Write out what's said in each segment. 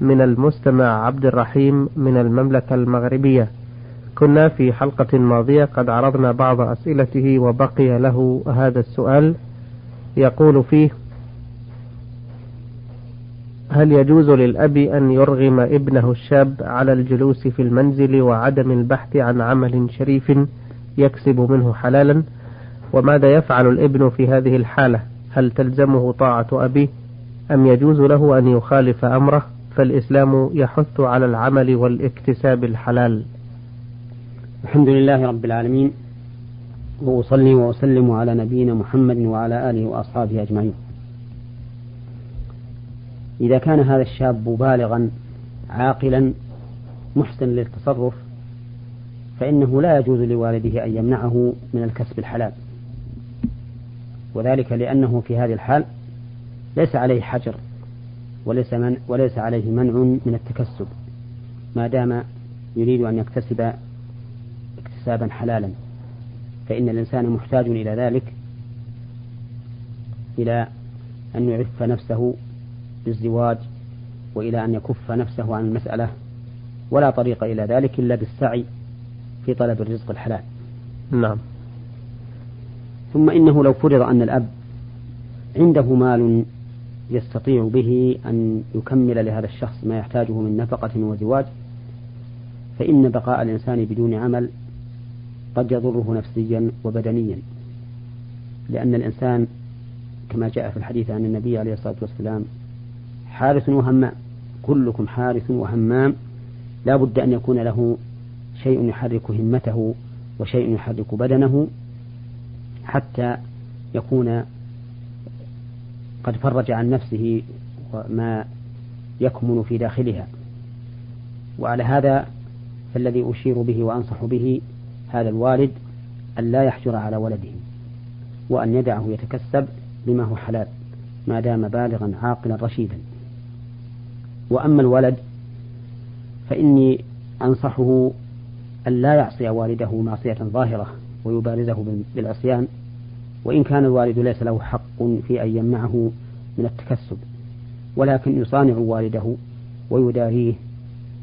من المستمع عبد الرحيم من المملكة المغربية. كنا في حلقة ماضية قد عرضنا بعض أسئلته وبقي له هذا السؤال. يقول فيه هل يجوز للأب أن يرغم ابنه الشاب على الجلوس في المنزل وعدم البحث عن عمل شريف يكسب منه حلالا؟ وماذا يفعل الابن في هذه الحالة؟ هل تلزمه طاعة أبيه أم يجوز له أن يخالف أمره؟ فالإسلام يحث على العمل والاكتساب الحلال. الحمد لله رب العالمين وأصلي وأسلم على نبينا محمد وعلى آله وأصحابه أجمعين. إذا كان هذا الشاب بالغا عاقلا محسن للتصرف فإنه لا يجوز لوالده أن يمنعه من الكسب الحلال. وذلك لأنه في هذه الحال ليس عليه حجر. وليس, من وليس عليه منع من التكسب ما دام يريد أن يكتسب اكتسابا حلالا. فإن الإنسان محتاج إلى ذلك إلى أن يعف نفسه بالزواج وإلى أن يكف نفسه عن المسألة ولا طريق إلى ذلك إلا بالسعي في طلب الرزق الحلال. نعم. ثم إنه لو فرض أن الأب عنده مال يستطيع به أن يكمل لهذا الشخص ما يحتاجه من نفقة وزواج فإن بقاء الإنسان بدون عمل قد يضره نفسيا وبدنيا. لأن الإنسان كما جاء في الحديث عن النبي عليه الصلاة والسلام حارس وهمام كلكم حارس وهمام لا بد أن يكون له شيء يحرك همته وشيء يحرك بدنه حتى يكون قد فرج عن نفسه ما يكمن في داخلها. وعلى هذا فالذي أشير به وأنصح به هذا الوالد أن لا يحجر على ولده وأن يدعه يتكسب بما هو حلال ما دام بالغا عاقلا رشيدا. وأما الولد فإني أنصحه أن لا يعصي والده معصية ظاهرة ويبارزه بالعصيان وإن كان الوالد ليس له حق في أن يمنعه من التكسب ولكن يصانع والده ويداريه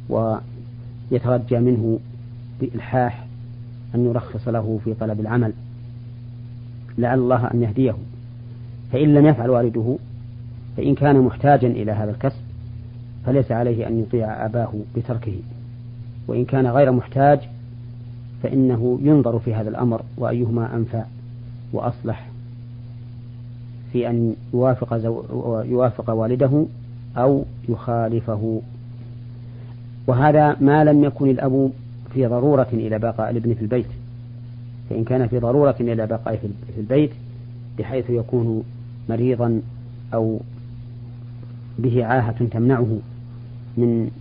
ويترجى منه بإلحاح أن يرخص له في طلب العمل. لعل الله أن يهديه. فإن لم يفعل والده فإن كان محتاجا إلى هذا الكسب فليس عليه أن يطيع أباه بتركه. وإن كان غير محتاج فإنه ينظر في هذا الأمر وأيهما أنفع. وأصلح في أن يوافق, زو... يوافق والده أو يخالفه. وهذا ما لم يكن الأب في ضرورة إلى بقاء الابن في البيت. فإن كان في ضرورة إلى بقائه في البيت بحيث يكون مريضا أو به عاهة تمنعه من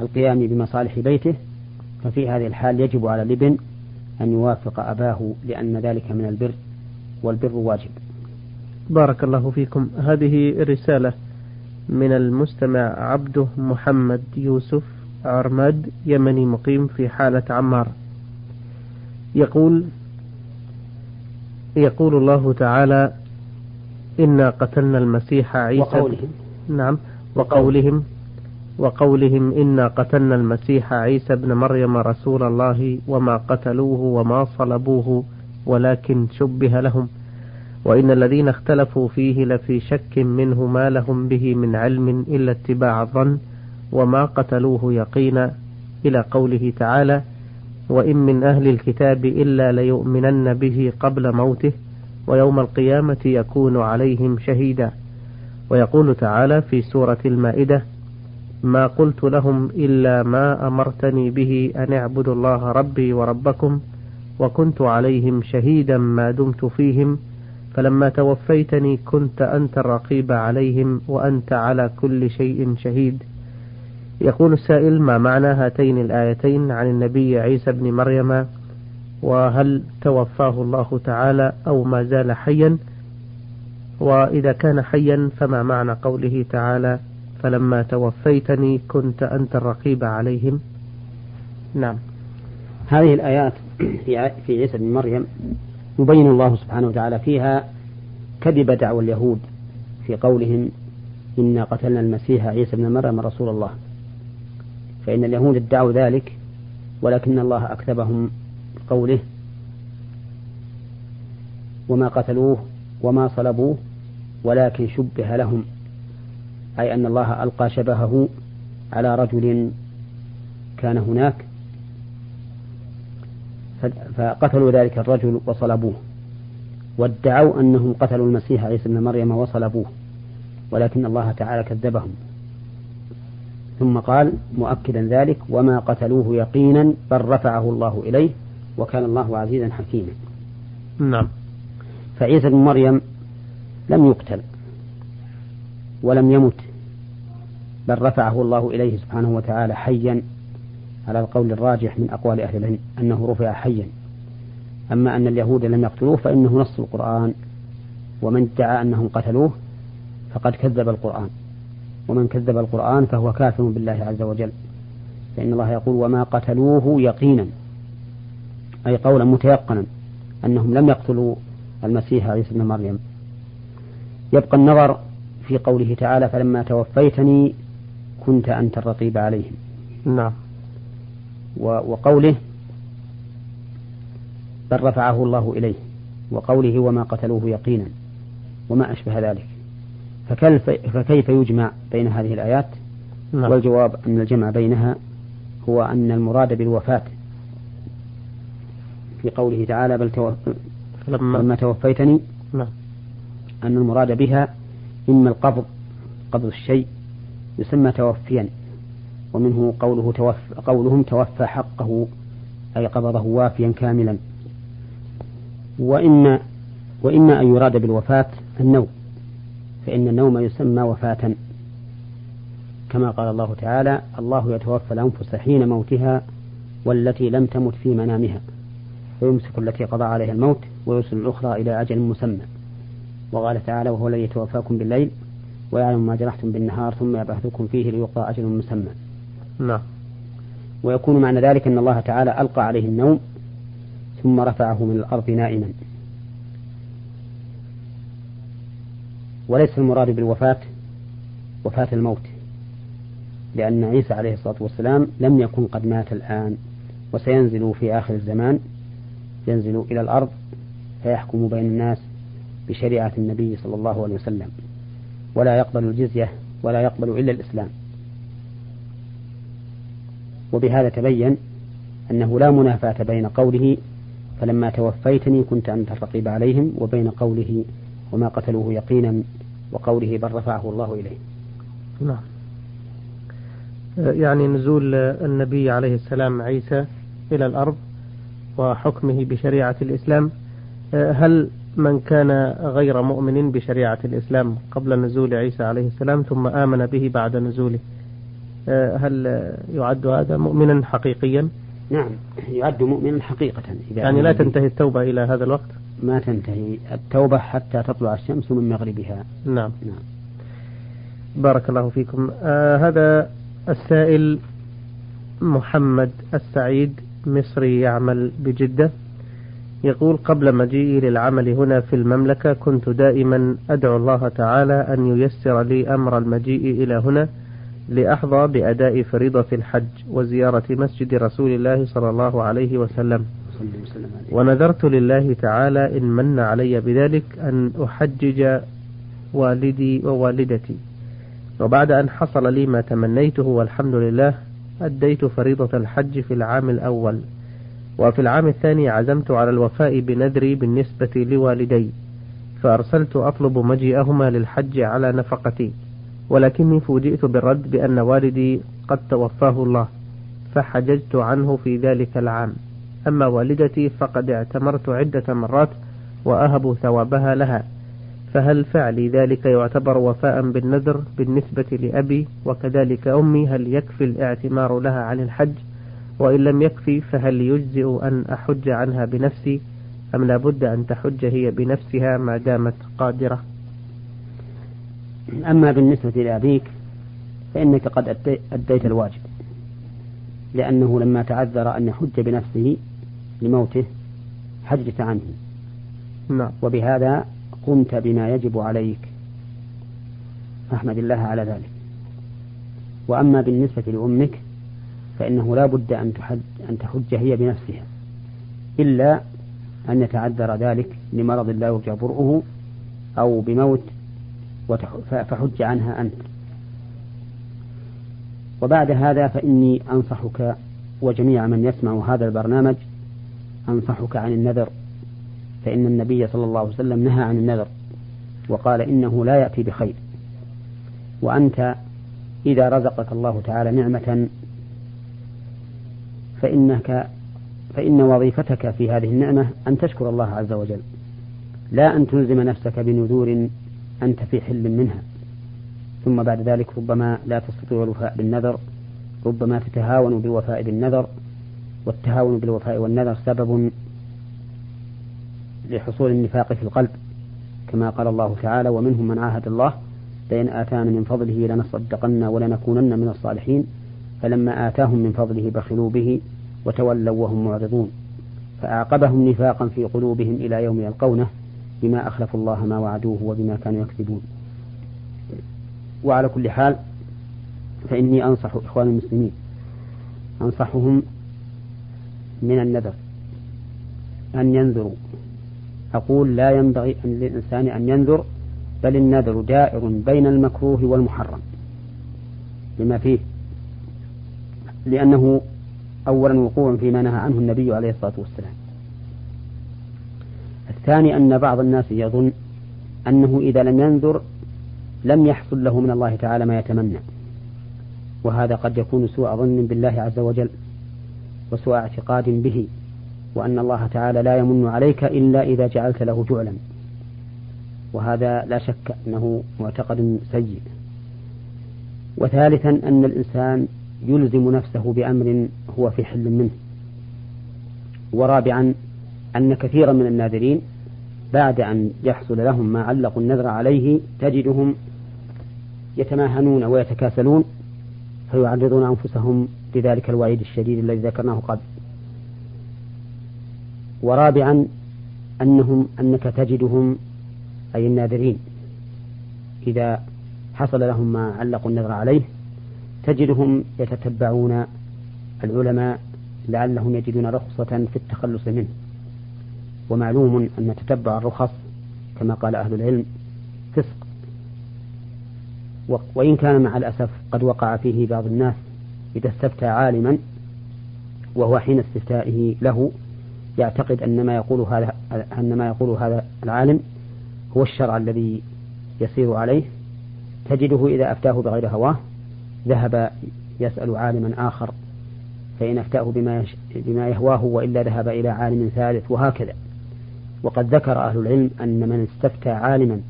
القيام بمصالح بيته ففي هذه الحال يجب على الابن أن يوافق أباه لأن ذلك من البر والبر واجب. بارك الله فيكم. هذه رسالة من المستمع عبده محمد يوسف عرماد يمني مقيم في حالة عمار. يقول يقول الله تعالى إنا قتلنا المسيح عيسى وقولهم. نعم وقولهم وقولهم إنا قتلنا المسيح عيسى ابن مريم رسول الله وما قتلوه وما صلبوه ولكن شبه لهم. وإن الذين اختلفوا فيه لفي شك منه ما لهم به من علم إلا اتباع الظن وما قتلوه يقينا. إلى قوله تعالى وإن من أهل الكتاب إلا ليؤمنن به قبل موته ويوم القيامة يكون عليهم شهيدا. ويقول تعالى في سورة المائدة ما قلت لهم إلا ما أمرتني به أن اعبدوا الله ربي وربكم وكنت عليهم شهيدا ما دمت فيهم فلما توفيتني كنت أنت الرقيب عليهم وأنت على كل شيء شهيد. يقول السائل ما معنى هاتين الآيتين عن النبي عيسى بن مريم؟ وهل توفاه الله تعالى أو ما زال حيا؟ وإذا كان حيا فما معنى قوله تعالى؟ فلما توفيتني كنت أنت الرقيب عليهم. نعم. هذه الآيات في عيسى بن مريم يبين الله سبحانه وتعالى فيها كذب دعوى اليهود في قولهم إنا قتلنا المسيح عيسى بن مريم رسول الله. فإن اليهود ادعوا ذلك ولكن الله أكذبهم قوله وما قتلوه وما صلبوه ولكن شبه لهم. أي أن الله ألقى شبهه على رجل كان هناك فقتلوا ذلك الرجل وصلبوه وادعوا أنهم قتلوا المسيح عيسى ابن مريم وصلبوه ولكن الله تعالى كذبهم. ثم قال مؤكدا ذلك وما قتلوه يقينا بل رفعه الله إليه وكان الله عزيزا حكيما. نعم. فعيسى بن مريم لم يقتل ولم يمت. بل رفعه الله إليه سبحانه وتعالى حيا على القول الراجح من أقوال أهل العلم أنه رفع حيا. أما أن اليهود لم يقتلوه فإنه نص القرآن ومن ادعى أنهم قتلوه فقد كذب القرآن. ومن كذب القرآن فهو كافر بالله عز وجل. فإن الله يقول وما قتلوه يقينا أي قولا متيقنا أنهم لم يقتلوا المسيح عيسى ابن مريم. يبقى النظر في قوله تعالى فلما توفيتني كنت أنت الرقيب عليهم. نعم. وقوله بل رفعه الله إليه وقوله وما قتلوه يقينا وما أشبه ذلك. فكيف, فكيف يجمع بين هذه الآيات؟ نعم. والجواب أن الجمع بينها هو أن المراد بالوفاة. في قوله تعالى بل توف... لما, لما توفيتني نعم. أن المراد بها إما القبض قبض الشيء يسمى توفيا ومنه قوله توفى قولهم توفى حقه أي قبضه وافيا كاملا. وإما وإما أن يراد بالوفاة النوم فإن النوم يسمى وفاة. كما قال الله تعالى الله يتوفى الأنفس حين موتها والتي لم تمت في منامها ويمسك التي قضى عليها الموت ويرسل الأخرى إلى أجل مسمى. وقال تعالى وهو الذي يتوفاكم بالليل ويعلم ما جرحتم بالنهار ثم يبعثكم فيه ليقضى أجل مسمى. نعم. ويكون معنى ذلك أن الله تعالى ألقى عليه النوم ثم رفعه من الأرض نائما. وليس المراد بالوفاة وفاة الموت لأن عيسى عليه الصلاة والسلام لم يكن قد مات الآن وسينزل في آخر الزمان ينزل إلى الأرض فيحكم بين الناس بشريعة النبي صلى الله عليه وسلم. ولا يقبل الجزية ولا يقبل إلا الإسلام. وبهذا تبين أنه لا منافاة بين قوله فلما توفيتني كنت أنت الرقيب عليهم وبين قوله وما قتلوه يقينا وقوله بل رفعه الله إليه. نعم. يعني نزول النبي عليه السلام عيسى إلى الأرض وحكمه بشريعة الإسلام هل من كان غير مؤمن بشريعة الإسلام قبل نزول عيسى عليه السلام ثم آمن به بعد نزوله. هل يعد هذا مؤمنا حقيقيا؟ نعم يعد مؤمنا حقيقة إذا يعني لا تنتهي التوبة إلى هذا الوقت؟ ما تنتهي التوبة حتى تطلع الشمس من مغربها. نعم, نعم. بارك الله فيكم. آه هذا السائل محمد السعيد مصري يعمل بجدة. يقول قبل مجيئي للعمل هنا في المملكة كنت دائما أدعو الله تعالى أن ييسر لي أمر المجيء إلى هنا لأحظى بأداء فريضة الحج وزيارة مسجد رسول الله صلى الله عليه وسلم. ونذرت لله تعالى إن من علي بذلك أن أحجج والدي ووالدتي. وبعد أن حصل لي ما تمنيته والحمد لله أديت فريضة الحج في العام الأول. وفي العام الثاني عزمت على الوفاء بنذري بالنسبة لوالدي فأرسلت أطلب مجيئهما للحج على نفقتي ولكني فوجئت بالرد بأن والدي قد توفاه الله فحججت عنه في ذلك العام. أما والدتي فقد اعتمرت عدة مرات وأهب ثوابها لها فهل فعلي ذلك يعتبر وفاء بالنذر بالنسبة لأبي؟ وكذلك أمي هل يكفي الاعتمار لها عن الحج؟ وإن لم يكفي فهل يجزئ أن أحج عنها بنفسي؟ أم لابد أن تحج هي بنفسها ما دامت قادرة؟ أما بالنسبة لأبيك فإنك قد أديت الواجب. لأنه لما تعذر أن يحج بنفسه لموته حجت عنه. نعم. وبهذا قمت بما يجب عليك. فاحمد الله على ذلك. وأما بالنسبة لأمك فإنه لا بد أن تحج, أن تحج هي بنفسها إلا أن يتعذر ذلك لمرض لا يرجى برؤه أو بموت فحج عنها أنت. وبعد هذا فإني أنصحك وجميع من يسمع هذا البرنامج أنصحك عن النذر فإن النبي صلى الله عليه وسلم نهى عن النذر وقال إنه لا يأتي بخير. وأنت إذا رزقك الله تعالى نعمة فإنك فإن وظيفتك في هذه النعمة أن تشكر الله عز وجل لا أن تلزم نفسك بنذور أنت في حل منها. ثم بعد ذلك ربما لا تستطيع الوفاء بالنذر ربما تتهاون بالوفاء بالنذر والتهاون بالوفاء والنذر سبب لحصول النفاق في القلب كما قال الله تعالى ومنهم من عاهد الله لئن آتانا من فضله لنصدقن ولنكونن من الصالحين فلما آتاهم من فضله بخلوا به وتولوا وهم معرضون. فأعقبهم نفاقا في قلوبهم إلى يوم يلقونه بما أخلفوا الله ما وعدوه وبما كانوا يكذبون. وعلى كل حال فإني أنصح إخوان المسلمين أنصحهم من النذر أن ينذروا. أقول لا ينبغي أن للإنسان أن ينذر بل النذر دائر بين المكروه والمحرم. لما فيه لأنه أولا وقوع فيما نهى عنه النبي عليه الصلاة والسلام. الثاني أن بعض الناس يظن أنه إذا لم ينذر لم يحصل له من الله تعالى ما يتمنى. وهذا قد يكون سوء ظن بالله عز وجل وسوء اعتقاد به وأن الله تعالى لا يمن عليك إلا إذا جعلت له جعلا. وهذا لا شك أنه معتقد سيء. وثالثا أن الإنسان يلزم نفسه بأمر هو في حل منه. ورابعا أن كثيرا من الناذرين بعد أن يحصل لهم ما علقوا النذر عليه تجدهم يتماهنون ويتكاسلون فيعرضون أنفسهم لذلك الوعيد الشديد الذي ذكرناه قبل. ورابعا أنهم أنك تجدهم أي الناذرين إذا حصل لهم ما علقوا النذر عليه تجدهم يتتبعون العلماء لعلهم يجدون رخصة في التخلص منه. ومعلوم أن تتبع الرخص كما قال أهل العلم فسق. وإن كان مع الأسف قد وقع فيه بعض الناس إذا استفتى عالما وهو حين استفتائه له يعتقد أن ما يقول هذا أن ما يقول هذا العالم هو الشرع الذي يسير عليه. تجده إذا أفتاه بغير هواه ذهب يسأل عالما آخر فإن أفتاه بما, بما يهواه وإلا ذهب إلى عالم ثالث وهكذا. وقد ذكر أهل العلم أن من استفتى عالما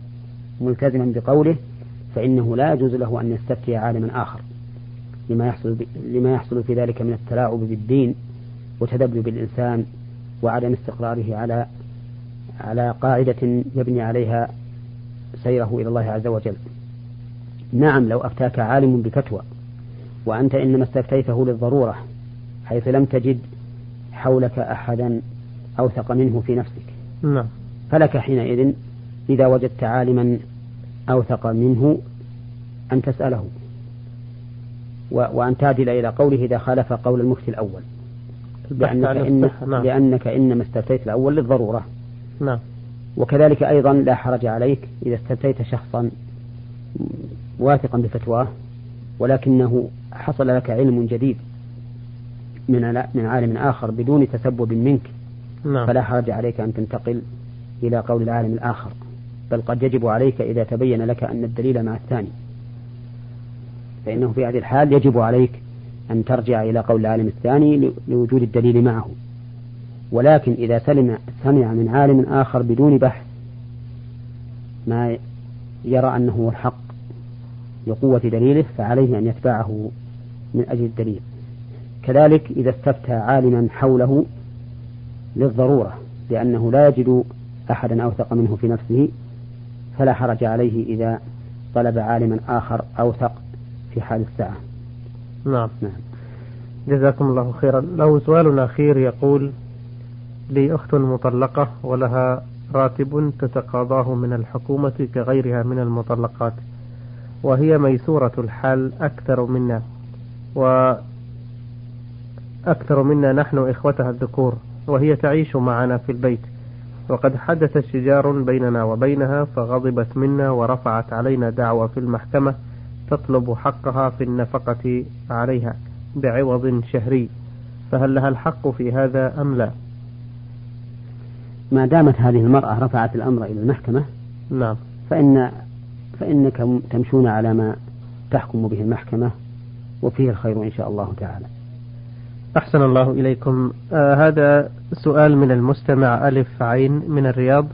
ملتزما بقوله فإنه لا يجوز له أن يستفتي عالما آخر. لما يحصل لما يحصل في ذلك من التلاعب بالدين وتذبذب الإنسان وعدم استقراره على على قاعدة يبني عليها سيره إلى الله عز وجل. نعم لو أفتاك عالم بفتوى وأنت إنما استفتيته للضرورة حيث لم تجد حولك أحدا أوثق منه في نفسك. نعم. فلك حينئذ إذا وجدت عالما أوثق منه أن تسأله وأن تعدل إلى قوله إذا خالف قول المفتي الأول. لأنك, إن نعم. لأنك إنما استفتيت الأول للضرورة. نعم. وكذلك أيضا لا حرج عليك إذا استفتيت شخصا واثقا بفتواه ولكنه حصل لك علم جديد من من عالم آخر بدون تسبب منك. نعم. فلا حرج عليك أن تنتقل إلى قول العالم الآخر بل قد يجب عليك إذا تبين لك أن الدليل مع الثاني. فإنه في هذه الحال يجب عليك أن ترجع إلى قول العالم الثاني لوجود الدليل معه. ولكن إذا سلم سمع من عالم آخر بدون بحث ما يرى أنه هو الحق. لقوة دليله فعليه أن يتبعه من أجل الدليل. كذلك إذا استفتى عالما حوله للضرورة لأنه لا يجد أحدا أوثق منه في نفسه فلا حرج عليه إذا طلب عالما آخر أوثق في حال الساعة. نعم. نعم. جزاكم الله خيرا. له سؤال أخير يقول لي أخت مطلقة ولها راتب تتقاضاه من الحكومة كغيرها من المطلقات. وهي ميسورة الحال أكثر منا وأكثر منا نحن إخوتها الذكور وهي تعيش معنا في البيت. وقد حدث شجار بيننا وبينها فغضبت منا ورفعت علينا دعوى في المحكمة تطلب حقها في النفقة عليها بعوض شهري. فهل لها الحق في هذا أم لا؟ ما دامت هذه المرأة رفعت الأمر إلى المحكمة نعم. فإن فإنك تمشون على ما تحكم به المحكمة وفيه الخير إن شاء الله تعالى. أحسن الله إليكم. آه هذا سؤال من المستمع ألف عين من الرياض.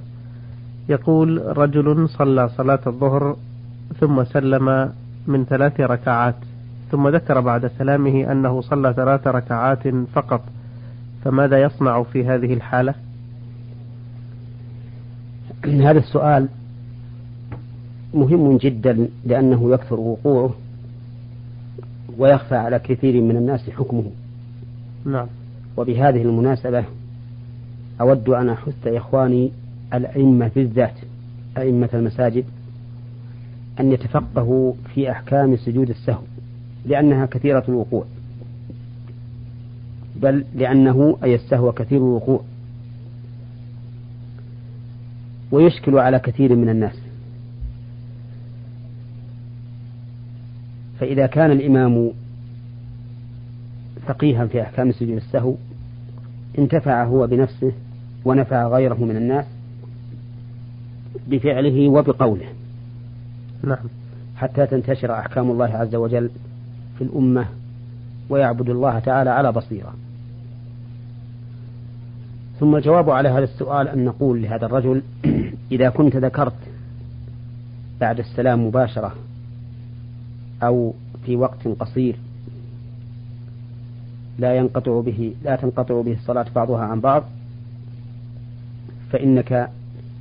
يقول رجل صلى صلاة الظهر ثم سلم من ثلاث ركعات ثم ذكر بعد سلامه أنه صلى ثلاث ركعات فقط فماذا يصنع في هذه الحالة؟ هذا السؤال مهم جدا لأنه يكثر وقوعه ويخفى على كثير من الناس حكمه. نعم. وبهذه المناسبة أود أن أحث إخواني الأئمة بالذات أئمة المساجد أن يتفقهوا في أحكام سجود السهو لأنها كثيرة الوقوع. بل لأنه أي السهو كثير الوقوع. ويشكل على كثير من الناس. فإذا كان الإمام فقيها في أحكام سجود السهو انتفع هو بنفسه ونفع غيره من الناس بفعله وبقوله. نعم. حتى تنتشر أحكام الله عز وجل في الأمة ويعبد الله تعالى على بصيرة. ثم الجواب على هذا السؤال أن نقول لهذا الرجل إذا كنت ذكرت بعد السلام مباشرة أو في وقت قصير لا ينقطع به لا تنقطع به الصلاة بعضها عن بعض فإنك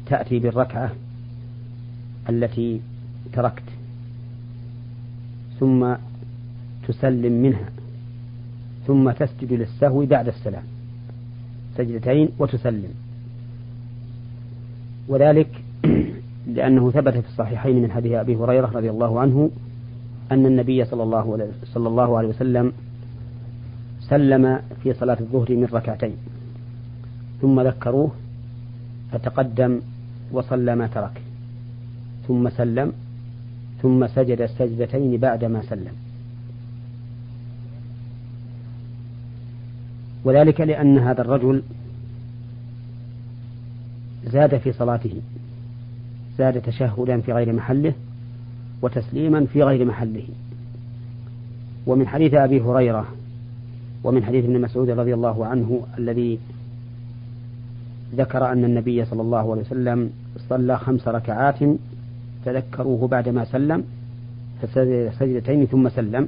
تأتي بالركعة التي تركت ثم تسلم منها ثم تسجد للسهو بعد السلام سجدتين وتسلم. وذلك لأنه ثبت في الصحيحين من حديث أبي هريرة رضي الله عنه أن النبي صلى الله عليه صلى الله عليه وسلم سلم في صلاة الظهر من ركعتين ثم ذكروه فتقدم وصلى ما ترك ثم سلم ثم سجد السجدتين بعدما سلم. وذلك لأن هذا الرجل زاد في صلاته زاد تشهدا في غير محله وتسليما في غير محله ومن حديث أبي هريرة ومن حديث ابن مسعود رضي الله عنه الذي ذكر أن النبي صلى الله عليه وسلم صلى خمس ركعات تذكروه بعدما سلم فسجد سجدتين ثم سلم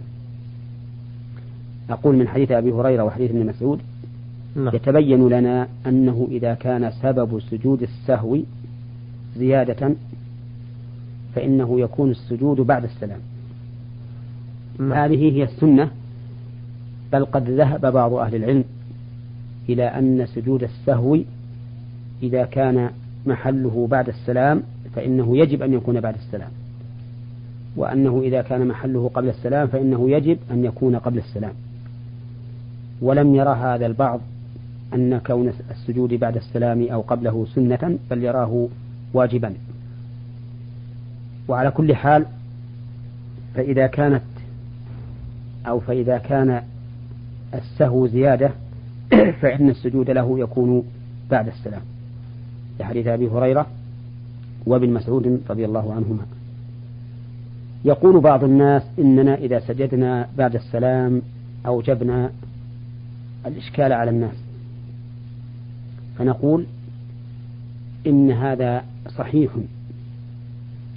أقول من حديث أبي هريرة وحديث ابن مسعود نعم. يتبين لنا أنه إذا كان سبب سجود السهو زيادة فإنه يكون السجود بعد السلام. نعم. هذه هي السنة بل قد ذهب بعض أهل العلم إلى أن سجود السهو إذا كان محله بعد السلام فإنه يجب أن يكون بعد السلام. وأنه إذا كان محله قبل السلام فإنه يجب أن يكون قبل السلام. ولم يرى هذا البعض أن كون السجود بعد السلام أو قبله سنة بل يراه واجبا. وعلى كل حال فإذا كانت أو فإذا كان السهو زيادة فإن السجود له يكون بعد السلام. لحديث أبي هريرة وابن مسعود رضي الله عنهما. يقول بعض الناس إننا إذا سجدنا بعد السلام أوجبنا الإشكال على الناس. فنقول إن هذا صحيح.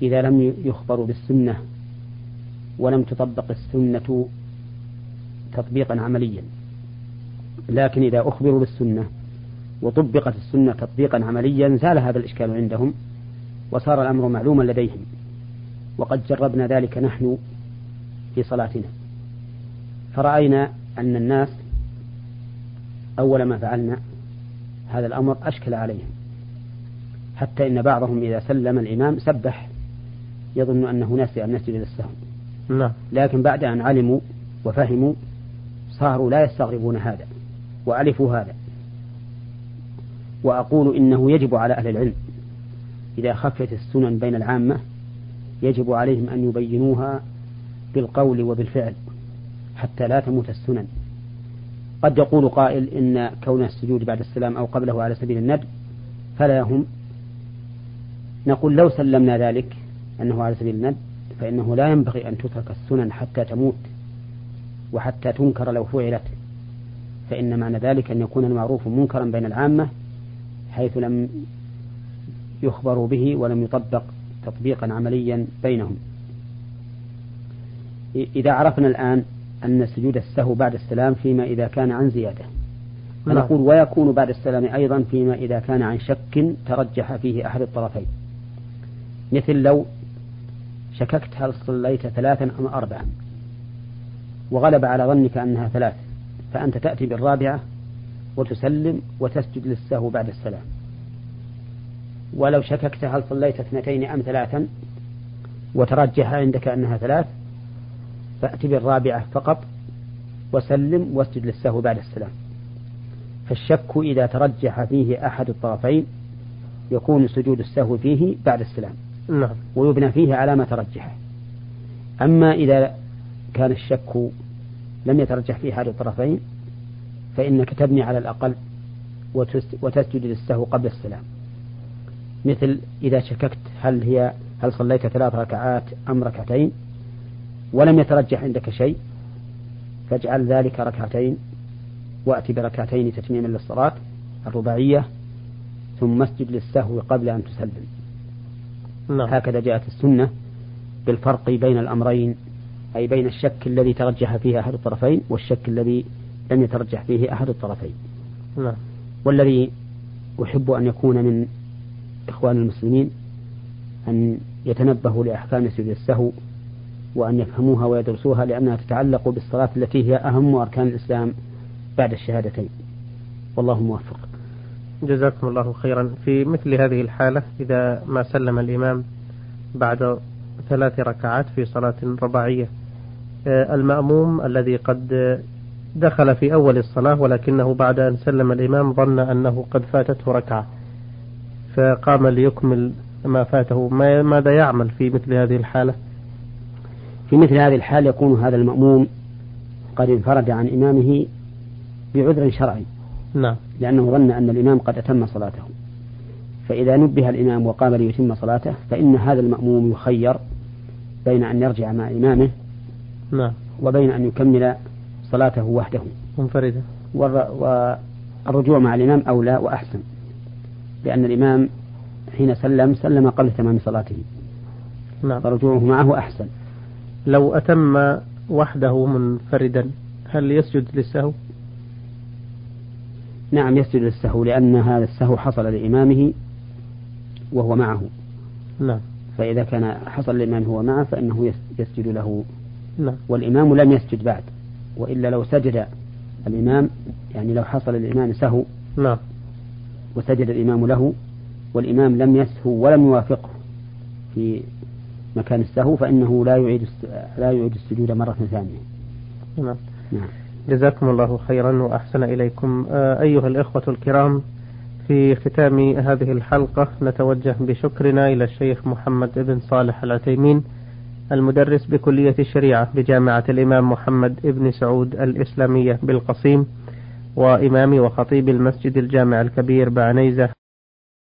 إذا لم يخبر بالسنة ولم تطبق السنة تطبيقا عمليا. لكن إذا أخبروا بالسنة وطبقت السنة تطبيقا عمليا زال هذا الإشكال عندهم وصار الأمر معلوما لديهم. وقد جربنا ذلك نحن في صلاتنا. فرأينا أن الناس أول ما فعلنا هذا الأمر أشكل عليهم. حتى إن بعضهم إذا سلم الإمام سبح يظن أنه نسي أن يسجد للسهو نعم لكن بعد أن علموا وفهموا صاروا لا يستغربون هذا وألفوا هذا. وأقول إنه يجب على أهل العلم إذا خفت السنن بين العامة يجب عليهم أن يبينوها بالقول وبالفعل حتى لا تموت السنن. قد يقول قائل إن كون السجود بعد السلام أو قبله على سبيل الندب فلا يهم. نقول لو سلمنا ذلك أنه على سبيل الندب فإنه لا ينبغي أن تترك السنن حتى تموت وحتى تنكر لو فعلت. فإن معنى ذلك أن يكون المعروف منكرا بين العامة حيث لم يخبروا به ولم يطبق تطبيقا عمليا بينهم. إذا عرفنا الآن أن سجود السهو بعد السلام فيما إذا كان عن زيادة. فنقول ويكون بعد السلام أيضا فيما إذا كان عن شك ترجح فيه أحد الطرفين. مثل لو شككت هل صليت ثلاثا أم أربعا؟ وغلب على ظنك أنها ثلاث فأنت تأتي بالرابعة وتسلم وتسجد للسهو بعد السلام. ولو شككت هل صليت اثنتين أم ثلاثا وترجح عندك أنها ثلاث فأت بالرابعة فقط وسلم واسجد للسهو بعد السلام. فالشك إذا ترجح فيه أحد الطرفين يكون سجود السهو فيه بعد السلام. نعم. ويبنى فيه على ما ترجحه. أما إذا كان الشك لم يترجح فيه أحد الطرفين فإنك تبني على الأقل وتسجد للسهو قبل السلام. مثل إذا شككت هل هي هل صليت ثلاث ركعات أم ركعتين؟ ولم يترجح عندك شيء فاجعل ذلك ركعتين وأتي بركعتين تتميما للصلاة الرباعية ثم اسجد للسهو قبل أن تسلم. نعم. هكذا جاءت السنة بالفرق بين الأمرين أي بين الشك الذي ترجح فيه أحد الطرفين والشك الذي لم يترجح فيه أحد الطرفين نعم. والذي أحب أن يكون من إخوان المسلمين أن يتنبهوا لأحكام سجود السهو وأن يفهموها ويدرسوها لأنها تتعلق بالصلاة التي هي أهم أركان الإسلام بعد الشهادتين والله موفق جزاكم الله خيرا. في مثل هذه الحالة إذا ما سلم الإمام بعد ثلاث ركعات في صلاة رباعية آه، المأموم الذي قد دخل في أول الصلاة ولكنه بعد أن سلم الإمام ظن أنه قد فاتته ركعة فقام ليكمل ما فاته. ماذا يعمل في مثل هذه الحالة؟ في مثل هذه الحال يكون هذا المأموم قد انفرد عن إمامه بعذر شرعي. نعم. لأنه ظن أن الإمام قد أتم صلاته. فإذا نبه الإمام وقام ليتم صلاته فإن هذا المأموم يخير بين أن يرجع مع إمامه نعم. وبين أن يكمل صلاته وحده. منفردا. والرجوع مع الإمام أولى وأحسن لأن الإمام حين سلم سلم قبل تمام صلاته. نعم. فرجوعه معه أحسن. لو أتم وحده منفردا هل يسجد للسهو؟ نعم يسجد للسهو لأن هذا السهو حصل لإمامه وهو معه نعم فإذا كان حصل للإمام هو معه فإنه يسجد له نعم والإمام لم يسجد بعد وإلا لو سجد الإمام يعني لو حصل للإمام سهو نعم وسجد الإمام له والإمام لم يسهو ولم يوافقه في مكان السهو فإنه لا يعيد لا يعيد السجود مرة ثانية. نعم. نعم. جزاكم الله خيرا وأحسن إليكم. آه، أيها الإخوة الكرام في ختام هذه الحلقة نتوجه بشكرنا إلى الشيخ محمد بن صالح العثيمين المدرس بكلية الشريعة بجامعة الإمام محمد بن سعود الإسلامية بالقصيم وإمام وخطيب المسجد الجامع الكبير بعنيزة.